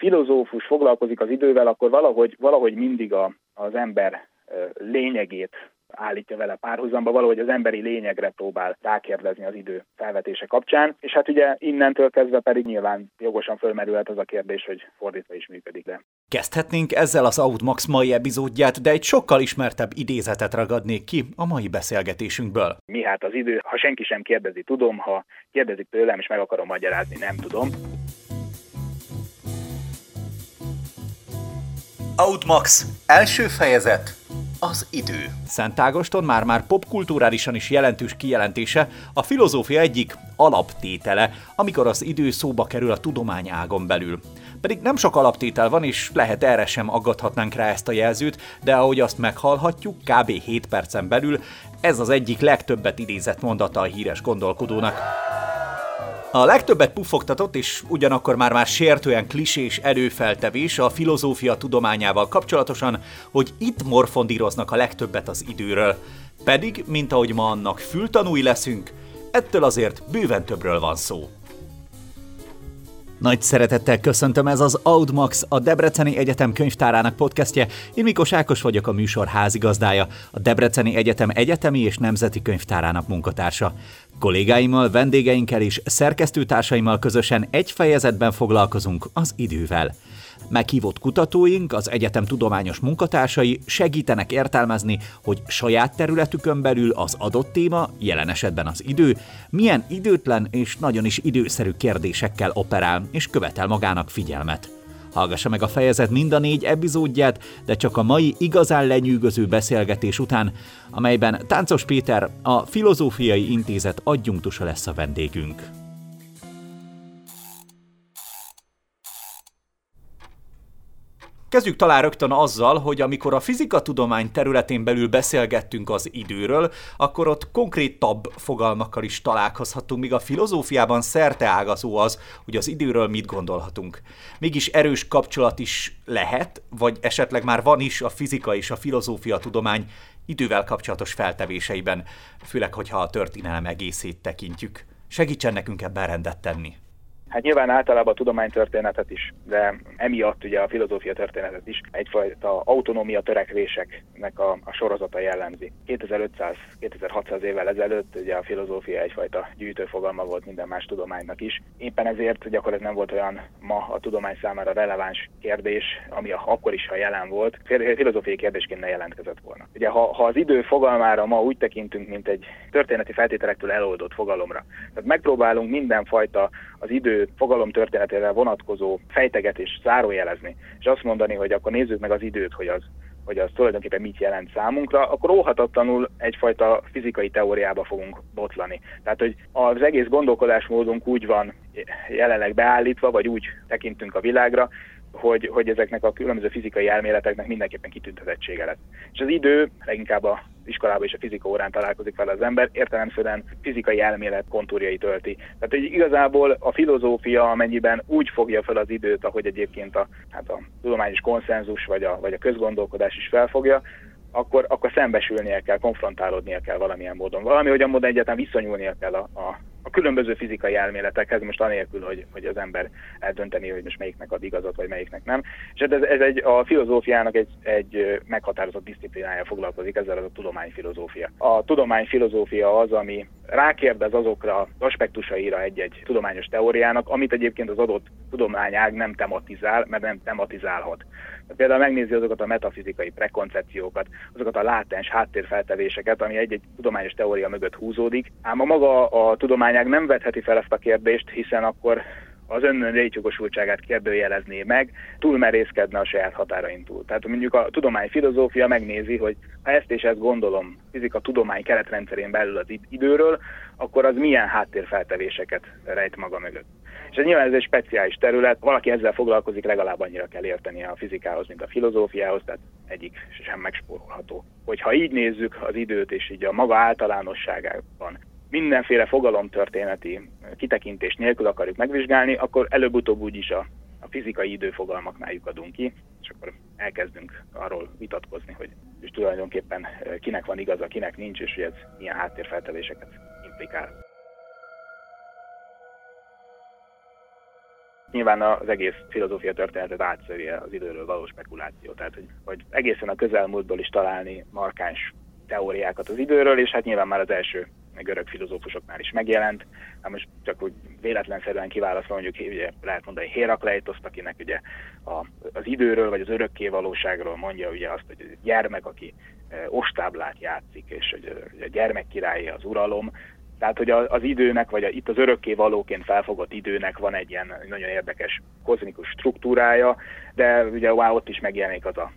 filozófus foglalkozik az idővel, akkor valahogy, valahogy mindig a, az ember lényegét állítja vele párhuzamba, valahogy az emberi lényegre próbál rákérdezni az idő felvetése kapcsán, és hát ugye innentől kezdve pedig nyilván jogosan fölmerülhet az a kérdés, hogy fordítva is működik le. Kezdhetnénk ezzel az Outmax mai epizódját, de egy sokkal ismertebb idézetet ragadnék ki a mai beszélgetésünkből. Mi hát az idő, ha senki sem kérdezi, tudom, ha kérdezik tőlem, és meg akarom magyarázni, nem tudom. Outmax, első fejezet, az idő. Szent Ágoston már-már popkulturálisan is jelentős kijelentése, a filozófia egyik alaptétele, amikor az idő szóba kerül a tudomány ágon belül. Pedig nem sok alaptétel van, és lehet erre sem aggathatnánk rá ezt a jelzőt, de ahogy azt meghallhatjuk, kb. 7 percen belül ez az egyik legtöbbet idézett mondata a híres gondolkodónak. A legtöbbet puffogtatott és ugyanakkor már már sértően klisés előfeltevés a filozófia tudományával kapcsolatosan, hogy itt morfondíroznak a legtöbbet az időről. Pedig, mint ahogy ma annak fültanúi leszünk, ettől azért bőven többről van szó. Nagy szeretettel köszöntöm, ez az Audmax, a Debreceni Egyetem könyvtárának podcastje. Én Mikos Ákos vagyok a műsor házigazdája, a Debreceni Egyetem egyetemi és nemzeti könyvtárának munkatársa. Kollégáimmal, vendégeinkkel és szerkesztőtársaimmal közösen egy fejezetben foglalkozunk az idővel. Meghívott kutatóink, az egyetem tudományos munkatársai segítenek értelmezni, hogy saját területükön belül az adott téma, jelen esetben az idő, milyen időtlen és nagyon is időszerű kérdésekkel operál és követel magának figyelmet. Hallgassa meg a fejezet mind a négy epizódját, de csak a mai igazán lenyűgöző beszélgetés után, amelyben Táncos Péter, a Filozófiai Intézet adjunktusa lesz a vendégünk. Kezdjük talán rögtön azzal, hogy amikor a fizikatudomány területén belül beszélgettünk az időről, akkor ott konkrétabb fogalmakkal is találkozhatunk, míg a filozófiában szerte ágazó az, hogy az időről mit gondolhatunk. Mégis erős kapcsolat is lehet, vagy esetleg már van is a fizika és a filozófia tudomány idővel kapcsolatos feltevéseiben, főleg, hogyha a történelem egészét tekintjük. Segítsen nekünk ebben rendet tenni. Hát nyilván általában a tudománytörténetet is, de emiatt ugye a filozófia történetet is egyfajta autonómia törekvéseknek a, a sorozata jellemzi. 2500-2600 évvel ezelőtt ugye a filozófia egyfajta gyűjtőfogalma volt minden más tudománynak is. Éppen ezért gyakorlatilag nem volt olyan ma a tudomány számára releváns kérdés, ami akkor is, ha jelen volt, filozófiai kérdésként ne jelentkezett volna. Ugye ha, ha az idő fogalmára ma úgy tekintünk, mint egy történeti feltételektől eloldott fogalomra, tehát megpróbálunk mindenfajta az idő fogalom történetére vonatkozó fejtegetést zárójelezni, és azt mondani, hogy akkor nézzük meg az időt, hogy az hogy az tulajdonképpen mit jelent számunkra, akkor óhatatlanul egyfajta fizikai teóriába fogunk botlani. Tehát, hogy az egész gondolkodásmódunk úgy van jelenleg beállítva, vagy úgy tekintünk a világra, hogy, hogy ezeknek a különböző fizikai elméleteknek mindenképpen kitüntetettsége lesz. És az idő, leginkább a iskolában és a fizika órán találkozik vele az ember, értelemszerűen fizikai elmélet kontúrjai tölti. Tehát, hogy igazából a filozófia, amennyiben úgy fogja fel az időt, ahogy egyébként a, hát a tudományos konszenzus vagy a, vagy a közgondolkodás is felfogja, akkor, akkor szembesülnie kell, konfrontálódnia kell valamilyen módon. Valami olyan módon egyáltalán viszonyulnia kell a, a, a különböző fizikai elméletekhez, most anélkül, hogy, hogy az ember eldönteni, hogy most melyiknek ad igazat, vagy melyiknek nem. És ez, ez egy, a filozófiának egy, egy meghatározott disziplinája foglalkozik, ezzel az a tudományfilozófia. A tudományfilozófia az, ami rákérdez azokra aspektusaira egy-egy tudományos teóriának, amit egyébként az adott tudományág nem tematizál, mert nem tematizálhat. Például megnézi azokat a metafizikai prekoncepciókat, azokat a látens háttérfeltevéseket, ami egy-egy tudományos teória mögött húzódik. Ám a maga a tudományág nem vetheti fel ezt a kérdést, hiszen akkor az önön létjogosultságát kérdőjelezné meg, túlmerészkedne a saját határain túl. Tehát mondjuk a tudomány filozófia megnézi, hogy ha ezt és ezt gondolom fizika tudomány keretrendszerén belül az időről, akkor az milyen háttérfeltevéseket rejt maga mögött. És ez nyilván ez egy speciális terület, valaki ezzel foglalkozik, legalább annyira kell értenie a fizikához, mint a filozófiához, tehát egyik sem megspórolható. Hogyha így nézzük az időt, és így a maga általánosságában mindenféle fogalomtörténeti kitekintés nélkül akarjuk megvizsgálni, akkor előbb-utóbb úgyis a, a fizikai időfogalmaknál lyukadunk ki, és akkor elkezdünk arról vitatkozni, hogy és tulajdonképpen kinek van igaza, kinek nincs, és hogy ez milyen háttérfeltevéseket implikál. Nyilván az egész filozófia történetet átszövi az időről való spekuláció, tehát hogy, hogy egészen a közelmúltból is találni markáns teóriákat az időről, és hát nyilván már az első görög filozófusoknál is megjelent. Hát most csak úgy véletlenszerűen kiválasztva mondjuk ugye lehet mondani Hérakleitoszt, akinek ugye a, az időről vagy az örökké valóságról mondja ugye azt, hogy gyermek, aki e, ostáblát játszik, és hogy a gyermek királyi az uralom, tehát, hogy az időnek, vagy itt az örökké valóként felfogott időnek van egy ilyen nagyon érdekes kozmikus struktúrája, de ugye wow, ott is megjelenik az a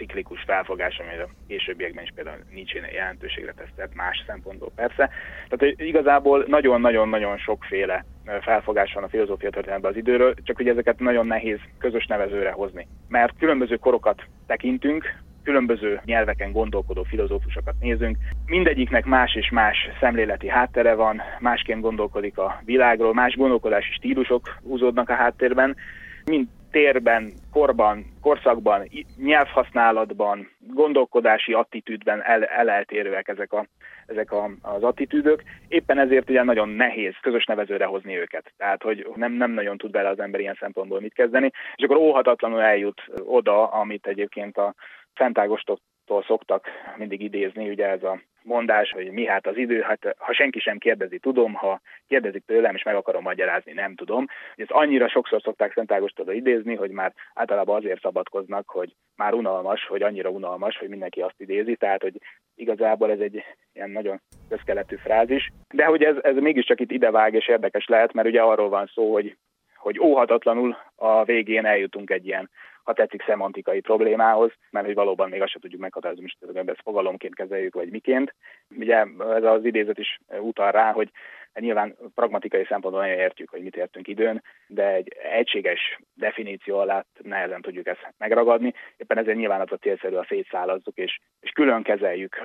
ciklikus felfogás, ami a későbbiekben is például nincs jelentőségre tesztelt, más szempontból persze. Tehát igazából nagyon-nagyon-nagyon sokféle felfogás van a filozófia történetben az időről, csak hogy ezeket nagyon nehéz közös nevezőre hozni. Mert különböző korokat tekintünk, különböző nyelveken gondolkodó filozófusokat nézünk. Mindegyiknek más és más szemléleti háttere van, másként gondolkodik a világról, más gondolkodási stílusok húzódnak a háttérben. Mind térben, korban, korszakban, nyelvhasználatban, gondolkodási attitűdben el, eleltérőek ezek, a, ezek a, az attitűdök. Éppen ezért ugye nagyon nehéz közös nevezőre hozni őket. Tehát, hogy nem, nem nagyon tud bele az ember ilyen szempontból mit kezdeni, és akkor óhatatlanul eljut oda, amit egyébként a Szent Ágostól szoktak mindig idézni, ugye ez a mondás, hogy mi hát az idő, hát ha senki sem kérdezi, tudom, ha kérdezik tőlem, és meg akarom magyarázni, nem tudom. Ezt annyira sokszor szokták Szent Ágostól idézni, hogy már általában azért szabadkoznak, hogy már unalmas, hogy annyira unalmas, hogy mindenki azt idézi, tehát hogy igazából ez egy ilyen nagyon közkeletű frázis. De hogy ez, ez mégiscsak itt idevág és érdekes lehet, mert ugye arról van szó, hogy hogy óhatatlanul a végén eljutunk egy ilyen ha tetszik, szemantikai problémához, mert hogy valóban még azt sem tudjuk meghatározni, hogy ezt fogalomként kezeljük, vagy miként. Ugye ez az idézet is utal rá, hogy nyilván pragmatikai szempontból nagyon értjük, hogy mit értünk időn, de egy egységes definíció alatt nehezen tudjuk ezt megragadni. Éppen ezért nyilván az a célszerű a szétszálazzuk, és, és külön kezeljük,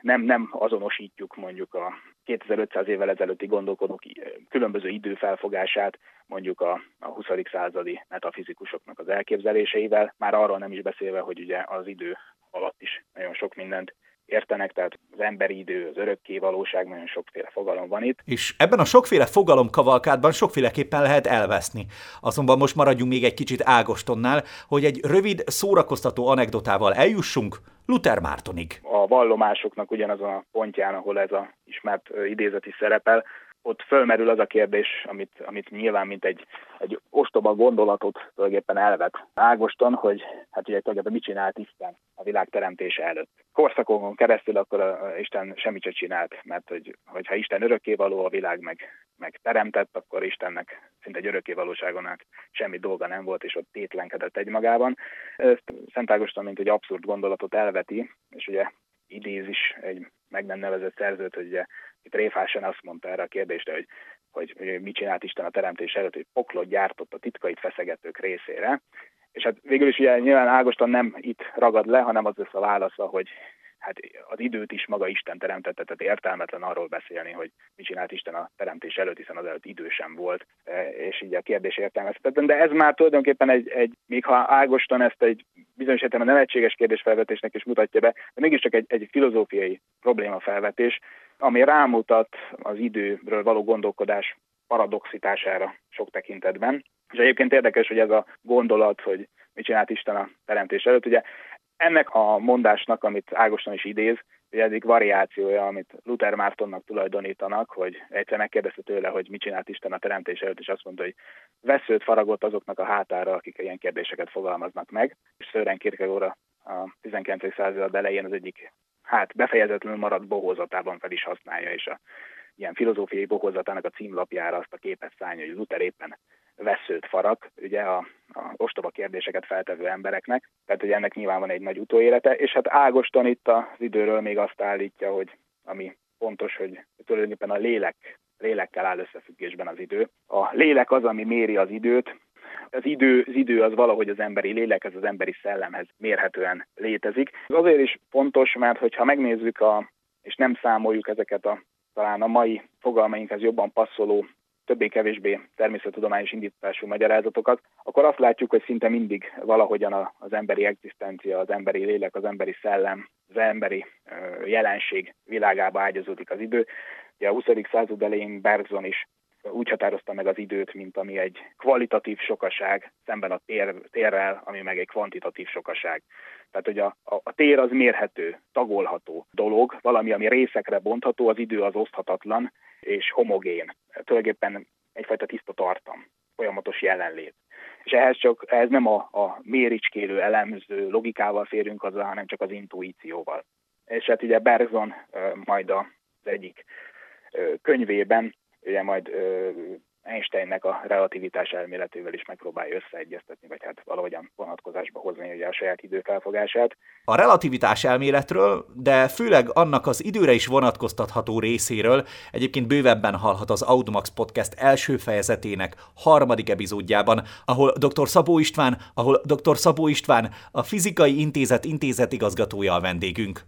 nem, nem azonosítjuk mondjuk a 2500 évvel ezelőtti gondolkodók különböző időfelfogását mondjuk a, a 20. századi metafizikusoknak az elképzeléseivel, már arról nem is beszélve, hogy ugye az idő alatt is nagyon sok mindent értenek, tehát az emberi idő, az örökké valóság, nagyon sokféle fogalom van itt. És ebben a sokféle fogalom kavalkádban sokféleképpen lehet elveszni. Azonban most maradjunk még egy kicsit Ágostonnál, hogy egy rövid, szórakoztató anekdotával eljussunk Luther Mártonig. A vallomásoknak ugyanazon a pontján, ahol ez a ismert idézet is szerepel, ott fölmerül az a kérdés, amit, amit nyilván mint egy, egy ostoba gondolatot tulajdonképpen elvet Ágoston, hogy hát ugye tulajdonképpen mit csinált Isten a világ teremtése előtt. Korszakon keresztül akkor a Isten semmit sem csinált, mert hogy, hogyha Isten örökkévaló, a világ meg, meg teremtett, akkor Istennek szinte egy örökkévalóságonak semmi dolga nem volt, és ott tétlenkedett egymagában. Ezt Szent Ágoston, mint egy abszurd gondolatot elveti, és ugye idéz is egy meg nem nevezett szerzőt, hogy ugye itt Réfásen azt mondta erre a kérdésre, hogy, hogy, mit csinált Isten a teremtés előtt, hogy poklot gyártott a titkait feszegetők részére. És hát végül is ugye nyilván Ágoston nem itt ragad le, hanem az lesz a válasza, hogy hát az időt is maga Isten teremtette, tehát értelmetlen arról beszélni, hogy mit csinált Isten a teremtés előtt, hiszen az előtt idő sem volt, e, és így a kérdés értelmezhetetlen. De ez már tulajdonképpen egy, egy még ha Ágoston ezt egy bizonyos értelemben nevetséges kérdésfelvetésnek is mutatja be, de mégiscsak egy, egy filozófiai problémafelvetés, ami rámutat az időről való gondolkodás paradoxitására sok tekintetben. És egyébként érdekes, hogy ez a gondolat, hogy mit csinált Isten a teremtés előtt, ugye ennek a mondásnak, amit Ágoston is idéz, ugye egyik variációja, amit Luther Mártonnak tulajdonítanak, hogy egyszer megkérdezte tőle, hogy mit csinált Isten a teremtés előtt, és azt mondta, hogy veszőt faragott azoknak a hátára, akik ilyen kérdéseket fogalmaznak meg. És Sören Kierkegaard a 19. század elején az egyik hát befejezetlenül maradt bohózatában fel is használja, és a ilyen filozófiai bohózatának a címlapjára azt a képet szállja, hogy Luther éppen veszőt farag, ugye a, a ostoba kérdéseket feltevő embereknek, tehát hogy ennek nyilván van egy nagy utóélete, és hát Ágoston itt az időről még azt állítja, hogy ami fontos, hogy tulajdonképpen a lélek, lélekkel áll összefüggésben az idő. A lélek az, ami méri az időt, az idő, az idő az valahogy az emberi lélekhez, az emberi szellemhez mérhetően létezik. Ez azért is fontos, mert hogyha megnézzük a, és nem számoljuk ezeket a talán a mai fogalmainkhez jobban passzoló többé-kevésbé természettudományos indítású magyarázatokat, akkor azt látjuk, hogy szinte mindig valahogyan az emberi egzisztencia, az emberi lélek, az emberi szellem, az emberi jelenség világába ágyazódik az idő. Ugye a 20. század elején Bergson is úgy határozta meg az időt, mint ami egy kvalitatív sokaság szemben a tér, térrel, ami meg egy kvantitatív sokaság. Tehát, hogy a, a, a tér az mérhető, tagolható dolog, valami, ami részekre bontható, az idő az oszthatatlan és homogén. Tulajdonképpen egyfajta tiszta tartam, folyamatos jelenlét. És ehhez csak ez nem a, a méricskélő, elemző logikával férünk hozzá, hanem csak az intuícióval. És hát ugye Bergson majd az egyik könyvében ugye majd Einsteinnek a relativitás elméletével is megpróbálja összeegyeztetni, vagy hát valahogyan vonatkozásba hozni ugye a saját időfelfogását. A relativitás elméletről, de főleg annak az időre is vonatkoztatható részéről egyébként bővebben hallhat az Audmax Podcast első fejezetének harmadik epizódjában, ahol dr. Szabó István, ahol dr. Szabó István, a Fizikai Intézet intézetigazgatója a vendégünk.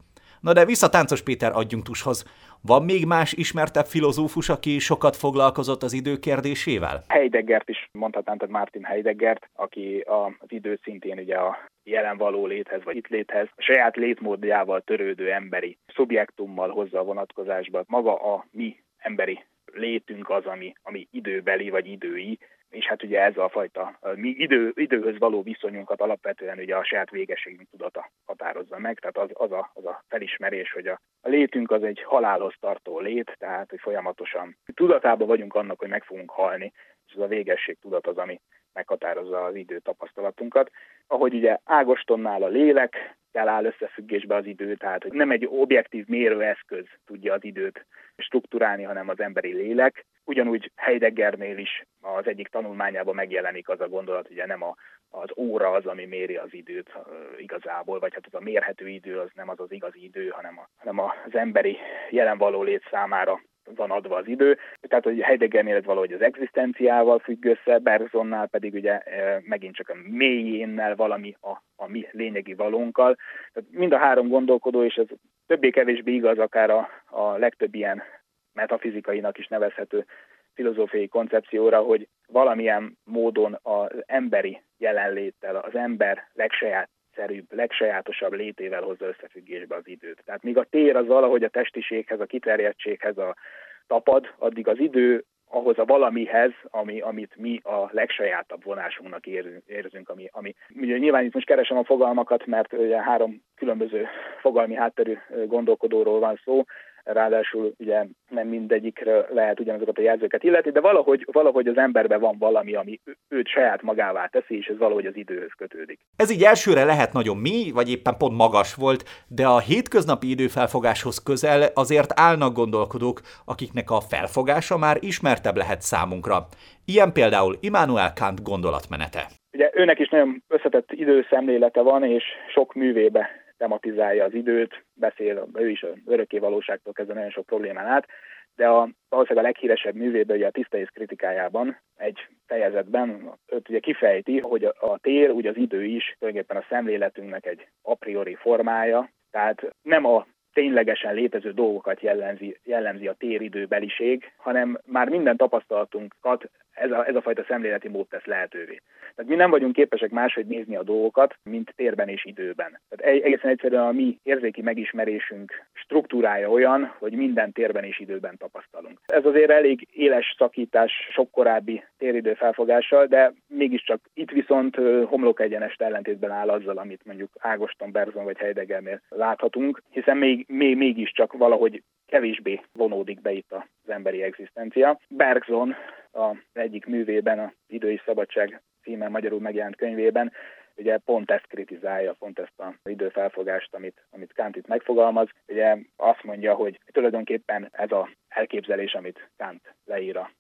Na de vissza Táncos Péter adjunktushoz. Van még más ismertebb filozófus, aki sokat foglalkozott az idő kérdésével? Heideggert is mondhatnám, tehát Martin Heideggert, aki az idő szintén ugye a jelen való léthez, vagy itt léthez, a saját létmódjával törődő emberi szubjektummal hozza a vonatkozásba. Maga a mi emberi létünk az, ami, ami időbeli vagy idői, és hát ugye ez a fajta mi idő, időhöz való viszonyunkat alapvetően ugye a saját végességünk tudata határozza meg, tehát az, az, a, az a felismerés, hogy a, a létünk az egy halálhoz tartó lét, tehát hogy folyamatosan tudatában vagyunk annak, hogy meg fogunk halni, és ez a végesség tudat az, ami meghatározza az idő tapasztalatunkat. Ahogy ugye Ágostonnál a lélek kell áll összefüggésbe az idő, tehát hogy nem egy objektív mérőeszköz tudja az időt struktúrálni, hanem az emberi lélek. Ugyanúgy Heideggernél is az egyik tanulmányában megjelenik az a gondolat, ugye nem a, az óra az, ami méri az időt igazából, vagy hát az a mérhető idő az nem az az igazi idő, hanem, a, hanem az emberi jelen való lét számára van adva az idő. Tehát, hogy Heideggernél ez valahogy az egzisztenciával függ össze, Bergsonnál pedig ugye megint csak a mélyénnel valami a, a mi lényegi valónkkal. Tehát mind a három gondolkodó, és ez többé-kevésbé igaz akár a, a legtöbb ilyen metafizikainak is nevezhető filozófiai koncepcióra, hogy valamilyen módon az emberi jelenléttel, az ember legsaját legegyszerűbb, legsajátosabb létével hozza összefüggésbe az időt. Tehát míg a tér az valahogy a testiséghez, a kiterjedtséghez a tapad, addig az idő ahhoz a valamihez, ami, amit mi a legsajátabb vonásunknak érzünk, ami, ami ugye nyilván itt most keresem a fogalmakat, mert ugye három különböző fogalmi hátterű gondolkodóról van szó, ráadásul ugye nem mindegyikre lehet ugyanazokat a jelzőket illeti, de valahogy, valahogy az emberben van valami, ami őt saját magává teszi, és ez valahogy az időhöz kötődik. Ez így elsőre lehet nagyon mi, vagy éppen pont magas volt, de a hétköznapi időfelfogáshoz közel azért állnak gondolkodók, akiknek a felfogása már ismertebb lehet számunkra. Ilyen például Immanuel Kant gondolatmenete. Ugye őnek is nagyon összetett időszemlélete van, és sok művébe tematizálja az időt, beszél ő is örökké valóságtól kezdve nagyon sok problémán át, de a, valószínűleg a leghíresebb művében, ugye a tiszta kritikájában egy fejezetben őt ugye kifejti, hogy a, a tér, ugye az idő is tulajdonképpen a szemléletünknek egy a priori formája, tehát nem a ténylegesen létező dolgokat jellemzi, jellemzi a téridőbeliség, hanem már minden tapasztalatunkat ez a, ez a fajta szemléleti mód tesz lehetővé. Tehát mi nem vagyunk képesek máshogy nézni a dolgokat, mint térben és időben. Tehát egészen egyszerűen a mi érzéki megismerésünk struktúrája olyan, hogy minden térben és időben tapasztalunk. Ez azért elég éles szakítás sok korábbi téridő felfogással, de mégiscsak itt viszont homlok egyenest ellentétben áll azzal, amit mondjuk Ágoston, Berzon vagy Heideggernél láthatunk, hiszen még, még, mégiscsak valahogy kevésbé vonódik be itt az emberi egzisztencia. Bergson az egyik művében, a Idő Szabadság címen magyarul megjelent könyvében, ugye pont ezt kritizálja, pont ezt az időfelfogást, amit, amit Kant itt megfogalmaz. Ugye azt mondja, hogy tulajdonképpen ez a elképzelés, amit Kant leír a,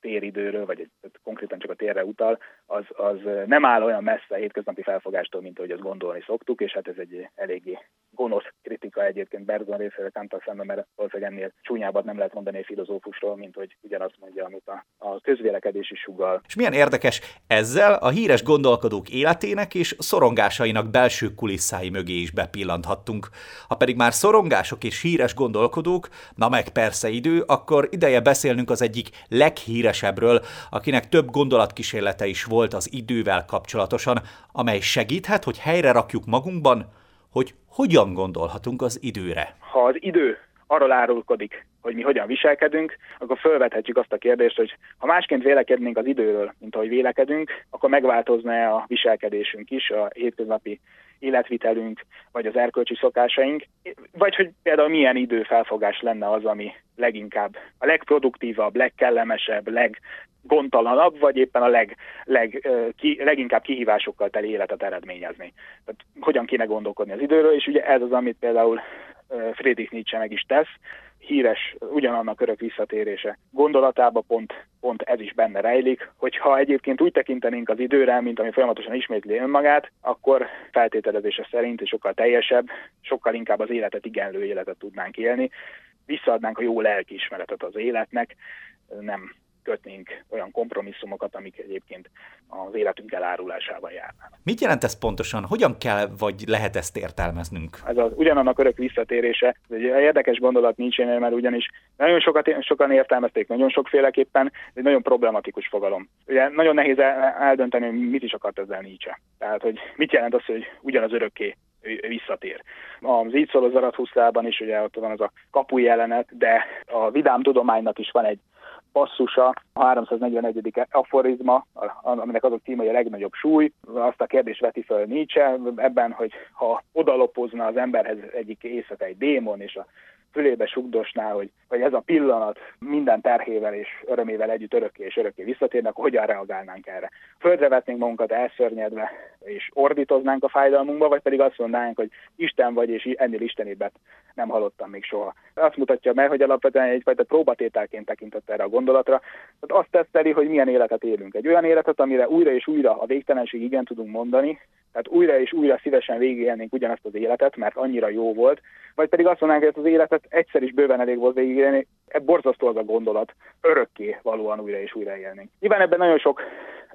téridőről, vagy konkrétan csak a térre utal, az, az nem áll olyan messze a hétköznapi felfogástól, mint ahogy azt gondolni szoktuk, és hát ez egy eléggé gonosz kritika egyébként Berzon részéről Kanttal szemben, mert valószínűleg ennél csúnyábbat nem lehet mondani egy filozófusról, mint hogy ugyanazt mondja, amit a, a közvélekedés is sugal. És milyen érdekes, ezzel a híres gondolkodók életének és szorongásainak belső kulisszái mögé is bepillanthattunk. Ha pedig már szorongások és híres gondolkodók, na meg persze idő, akkor ideje beszélnünk az egyik leghíresebbről, akinek több gondolatkísérlete is volt az idővel kapcsolatosan, amely segíthet, hogy helyre rakjuk magunkban, hogy hogyan gondolhatunk az időre. Ha az idő arról árulkodik, hogy mi hogyan viselkedünk, akkor felvethetjük azt a kérdést, hogy ha másként vélekednénk az időről, mint ahogy vélekedünk, akkor megváltozna a viselkedésünk is, a hétköznapi életvitelünk, vagy az erkölcsi szokásaink, vagy hogy például milyen időfelfogás lenne az, ami leginkább a legproduktívabb, legkellemesebb, leggondtalanabb, vagy éppen a leg, leg, ki, leginkább kihívásokkal teli életet eredményezni. Tehát hogyan kéne gondolkodni az időről, és ugye ez az, amit például Friedrich Nietzsche meg is tesz, híres, ugyanannak örök visszatérése gondolatába pont, pont ez is benne rejlik, hogyha egyébként úgy tekintenénk az időre, mint ami folyamatosan ismétli önmagát, akkor feltételezése szerint és sokkal teljesebb, sokkal inkább az életet igenlő életet tudnánk élni, visszaadnánk a jó lelkiismeretet az életnek, nem kötnénk olyan kompromisszumokat, amik egyébként az életünk elárulásával járnak. Mit jelent ez pontosan? Hogyan kell, vagy lehet ezt értelmeznünk? Ez az ugyanannak örök visszatérése. Ez egy érdekes gondolat nincs én, mert ugyanis nagyon sokat, sokan értelmezték nagyon sokféleképpen, ez egy nagyon problematikus fogalom. Ugye nagyon nehéz eldönteni, hogy mit is akart ezzel Nietzsche. Tehát, hogy mit jelent az, hogy ugyanaz örökké visszatér. Az így szól az is ugye ott van az a kapu jelenet, de a vidám tudománynak is van egy passzusa, a 341. aforizma, aminek az a címe, hogy a legnagyobb súly. Azt a kérdést veti fel Nietzsche ebben, hogy ha odalopozna az emberhez egyik éjszaka egy démon, és a fülébe sugdosná, hogy, hogy ez a pillanat minden terhével és örömével együtt örökké és örökké visszatérnek, akkor hogyan reagálnánk erre. Földre vetnénk magunkat elszörnyedve, és ordítoznánk a fájdalmunkba, vagy pedig azt mondanánk, hogy Isten vagy, és ennél istenébet nem hallottam még soha. Azt mutatja meg, hogy alapvetően egyfajta próbatételként tekintett erre a gondolatra. Tehát azt teszteli, hogy milyen életet élünk. Egy olyan életet, amire újra és újra a végtelenség igen tudunk mondani, tehát újra és újra szívesen végigélnénk ugyanazt az életet, mert annyira jó volt, vagy pedig azt mondanánk, hogy az életet egyszer is bőven elég volt végigélni, e borzasztó az a gondolat, örökké valóan újra és újra élnénk. Nyilván ebben nagyon sok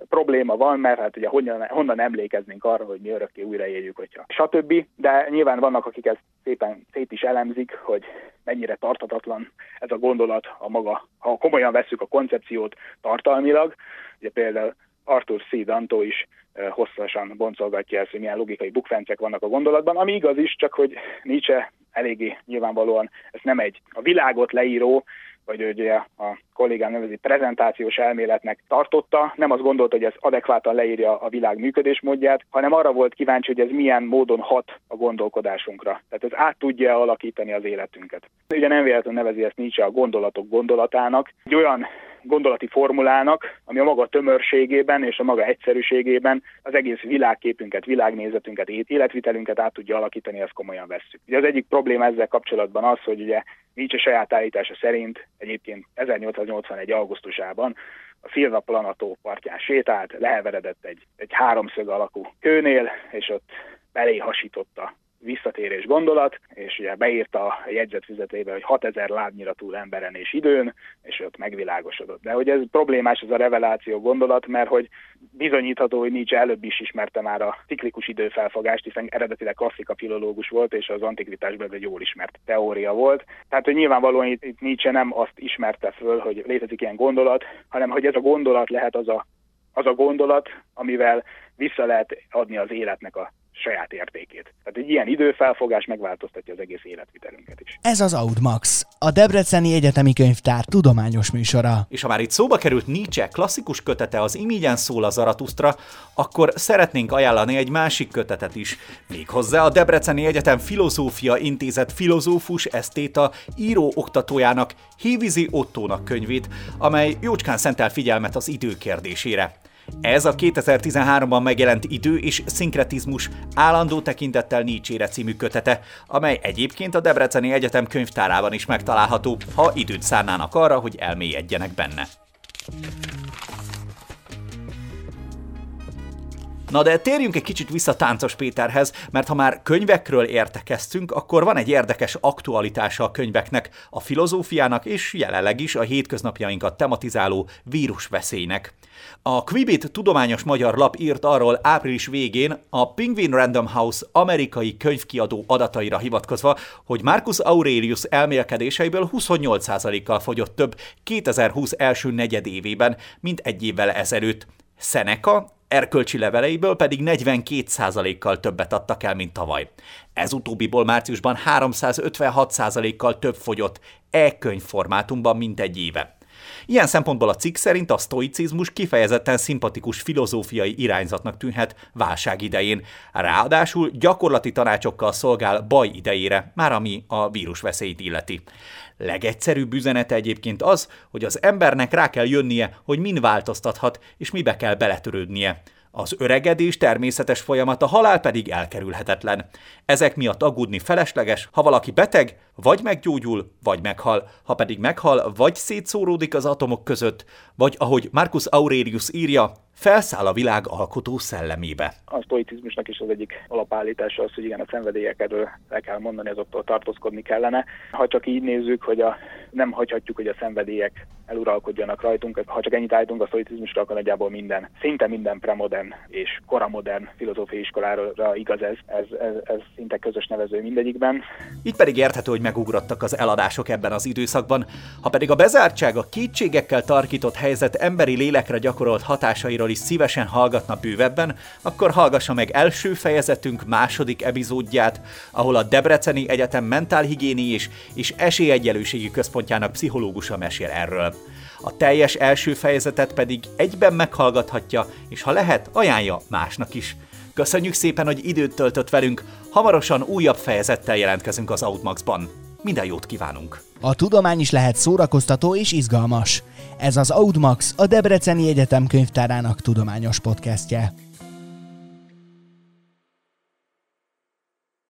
probléma van, mert hát ugye honnan, honnan emlékeznénk arra, hogy mi örökké újra éljük, hogyha stb. De nyilván vannak, akik ezt szépen szét is elemzik, hogy mennyire tartatatlan ez a gondolat a maga, ha komolyan vesszük a koncepciót tartalmilag. Ugye például Arthur C. Danto is hosszasan boncolgatja ezt, hogy milyen logikai bukfencek vannak a gondolatban, ami igaz is, csak hogy Nietzsche eléggé nyilvánvalóan ez nem egy a világot leíró, vagy ugye a kollégám nevezi prezentációs elméletnek tartotta, nem azt gondolta, hogy ez adekvátan leírja a világ működésmódját, hanem arra volt kíváncsi, hogy ez milyen módon hat a gondolkodásunkra. Tehát ez át tudja alakítani az életünket. Ugye nem véletlenül nevezi ezt Nietzsche a gondolatok gondolatának. Egy olyan gondolati formulának, ami a maga tömörségében és a maga egyszerűségében az egész világképünket, világnézetünket, életvitelünket át tudja alakítani, ezt komolyan vesszük. Ugye az egyik probléma ezzel kapcsolatban az, hogy ugye Nietzsche saját állítása szerint egyébként 1881. augusztusában a Filna Planató partján sétált, leheveredett egy, egy háromszög alakú kőnél, és ott belé hasította visszatérés gondolat, és ugye beírta a jegyzetfüzetébe, hogy 6000 lábnyira túl emberen és időn, és ott megvilágosodott. De hogy ez problémás ez a reveláció gondolat, mert hogy bizonyítható, hogy Nietzsche előbb is ismerte már a ciklikus időfelfogást, hiszen eredetileg klasszika filológus volt, és az antikvitásban ez egy jól ismert teória volt. Tehát, hogy nyilvánvalóan itt, itt Nietzsche nem azt ismerte föl, hogy létezik ilyen gondolat, hanem hogy ez a gondolat lehet az a, az a gondolat, amivel vissza lehet adni az életnek a saját értékét. Tehát egy ilyen időfelfogás megváltoztatja az egész életvitelünket is. Ez az Audmax, a Debreceni Egyetemi Könyvtár tudományos műsora. És ha már itt szóba került Nietzsche klasszikus kötete az Imigyen szól a Zaratusztra, akkor szeretnénk ajánlani egy másik kötetet is. Méghozzá a Debreceni Egyetem Filozófia Intézet filozófus esztéta író oktatójának Hévizi Ottónak könyvét, amely jócskán szentel figyelmet az idő kérdésére. Ez a 2013-ban megjelent idő és szinkretizmus állandó tekintettel Nietzsére című kötete, amely egyébként a Debreceni Egyetem könyvtárában is megtalálható, ha időt szánnának arra, hogy elmélyedjenek benne. Na de térjünk egy kicsit vissza Táncos Péterhez, mert ha már könyvekről értekeztünk, akkor van egy érdekes aktualitása a könyveknek, a filozófiának és jelenleg is a hétköznapjainkat tematizáló vírusveszélynek. A Quibit tudományos magyar lap írt arról április végén a Penguin Random House amerikai könyvkiadó adataira hivatkozva, hogy Marcus Aurelius elmélkedéseiből 28%-kal fogyott több 2020 első negyedévében, mint egy évvel ezelőtt. Seneca erkölcsi leveleiből pedig 42%-kal többet adtak el, mint tavaly. Ez utóbbiból márciusban 356%-kal több fogyott e-könyv formátumban, mint egy éve. Ilyen szempontból a cikk szerint a sztoicizmus kifejezetten szimpatikus filozófiai irányzatnak tűnhet válság idején, ráadásul gyakorlati tanácsokkal szolgál baj idejére, már ami a vírus veszélyt illeti. Legegyszerűbb üzenete egyébként az, hogy az embernek rá kell jönnie, hogy min változtathat, és mibe kell beletörődnie. Az öregedés természetes folyamat, a halál pedig elkerülhetetlen. Ezek miatt aggódni felesleges, ha valaki beteg, vagy meggyógyul, vagy meghal, ha pedig meghal, vagy szétszóródik az atomok között, vagy ahogy Marcus Aurelius írja, felszáll a világ alkotó szellemébe. A stoicizmusnak is az egyik alapállítása az, hogy igen, a szenvedélyekről le kell mondani, azoktól tartózkodni kellene. Ha csak így nézzük, hogy a, nem hagyhatjuk, hogy a szenvedélyek eluralkodjanak rajtunk, ha csak ennyit állítunk a stoicizmusra, akkor nagyjából minden, szinte minden premodern és koramodern filozófiai iskolára igaz ez, ez, ez, ez szinte közös nevező mindegyikben. Itt pedig érthető, hogy megugrottak az eladások ebben az időszakban, ha pedig a bezártság, a kétségekkel tarkított helyzet emberi lélekre gyakorolt hatásairól is szívesen hallgatna bővebben, akkor hallgassa meg első fejezetünk második epizódját, ahol a Debreceni Egyetem mentálhigiéni és, és esélyegyelőségi központjának pszichológusa mesél erről. A teljes első fejezetet pedig egyben meghallgathatja, és ha lehet, ajánlja másnak is. Köszönjük szépen, hogy időt töltött velünk, hamarosan újabb fejezettel jelentkezünk az Outmaxban. Minden jót kívánunk! A tudomány is lehet szórakoztató és izgalmas. Ez az Audmax, a Debreceni Egyetem könyvtárának tudományos podcastje.